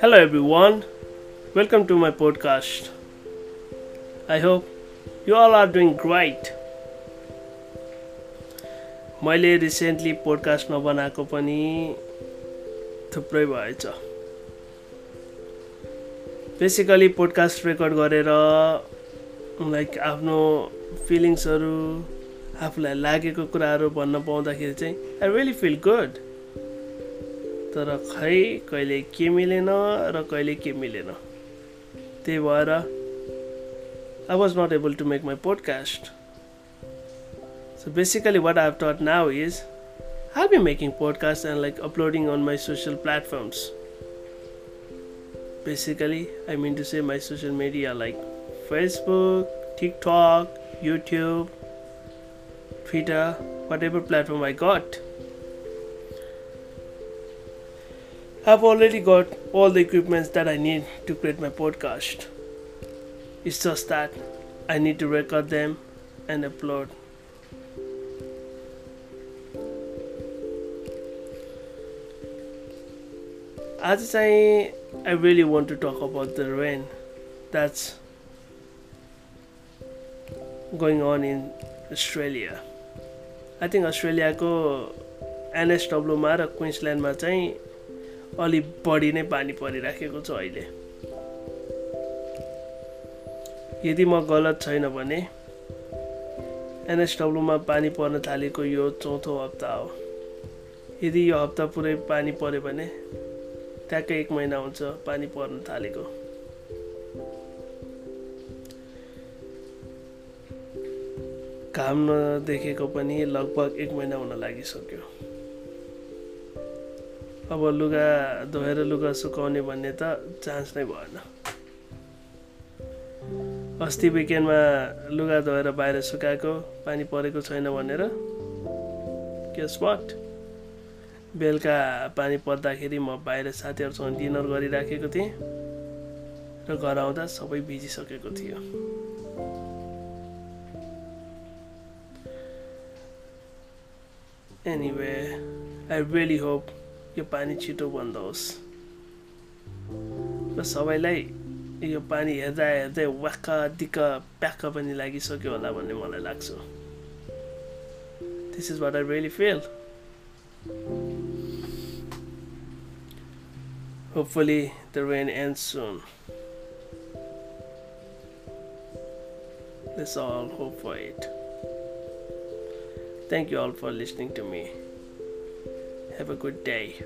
Hello, everyone. Welcome to my podcast. I hope you all are doing great. मैले recently podcast नबनाएको पनि थुप्रै भएछ बेसिकली पोडकास्ट रेकर्ड गरेर लाइक आफ्नो फिलिङ्सहरू आफूलाई लागेको कुराहरू भन्न पाउँदाखेरि चाहिँ आई रियली फिल गुड तर खै कहिले के मिलेन र कहिले के मिलेन? त्यही भएर I was not able to make my podcast so basically what I have got now is I be making podcast and like uploading on my social platforms basically i mean to say my social media like facebook tiktok youtube twitter whatever platform i got I've already got all the equipments that I need to create my podcast. It's just that I need to record them and upload. As I, I really want to talk about the rain that's going on in Australia. I think अस्ट्रेलियाको एनएसडब्लुमा र क्विन्सल्यान्डमा चाहिँ अलिक बढी नै पानी परिराखेको छ अहिले। यदि म गलत छैन भने एनएसडब्लुमा पानी पर्न थालेको यो चौथो हप्ता हो। यदि यो हप्ता पुरै पानी पऱ्यो भने ट्याक्कै एक महिना हुन्छ पानी पर्न थालेको। घाम नदेखेको पनि लगभग एक महिना हुन लागिसक्यो। अब लुगा धोएर लुगा सुकाउने भन्ने त चान्स नै भएन। अस्ति विकेन्डमा लुगा धोएर बाहिर सुकाएको पानी परेको छैन भनेर के स्पट बेलुका पानी पर्दाखेरि म बाहिर साथीहरूसँग डिनर गरिराखेको थिएँ र घर आउँदा सबै भिजिसकेको थियो। एनिवे आई रियली होप यो पानी छिटो बन्द होस् र सबैलाई यो पानी हेर्दा हेर्दै वाक्क दिक्क प्याक्क पनि लागिसक्यो होला भन्ने मलाई लाग्छ this is what I really feel Hopefully, the rain ends soon. Let's all hope for it. Thank you all for listening to me. Have a good day.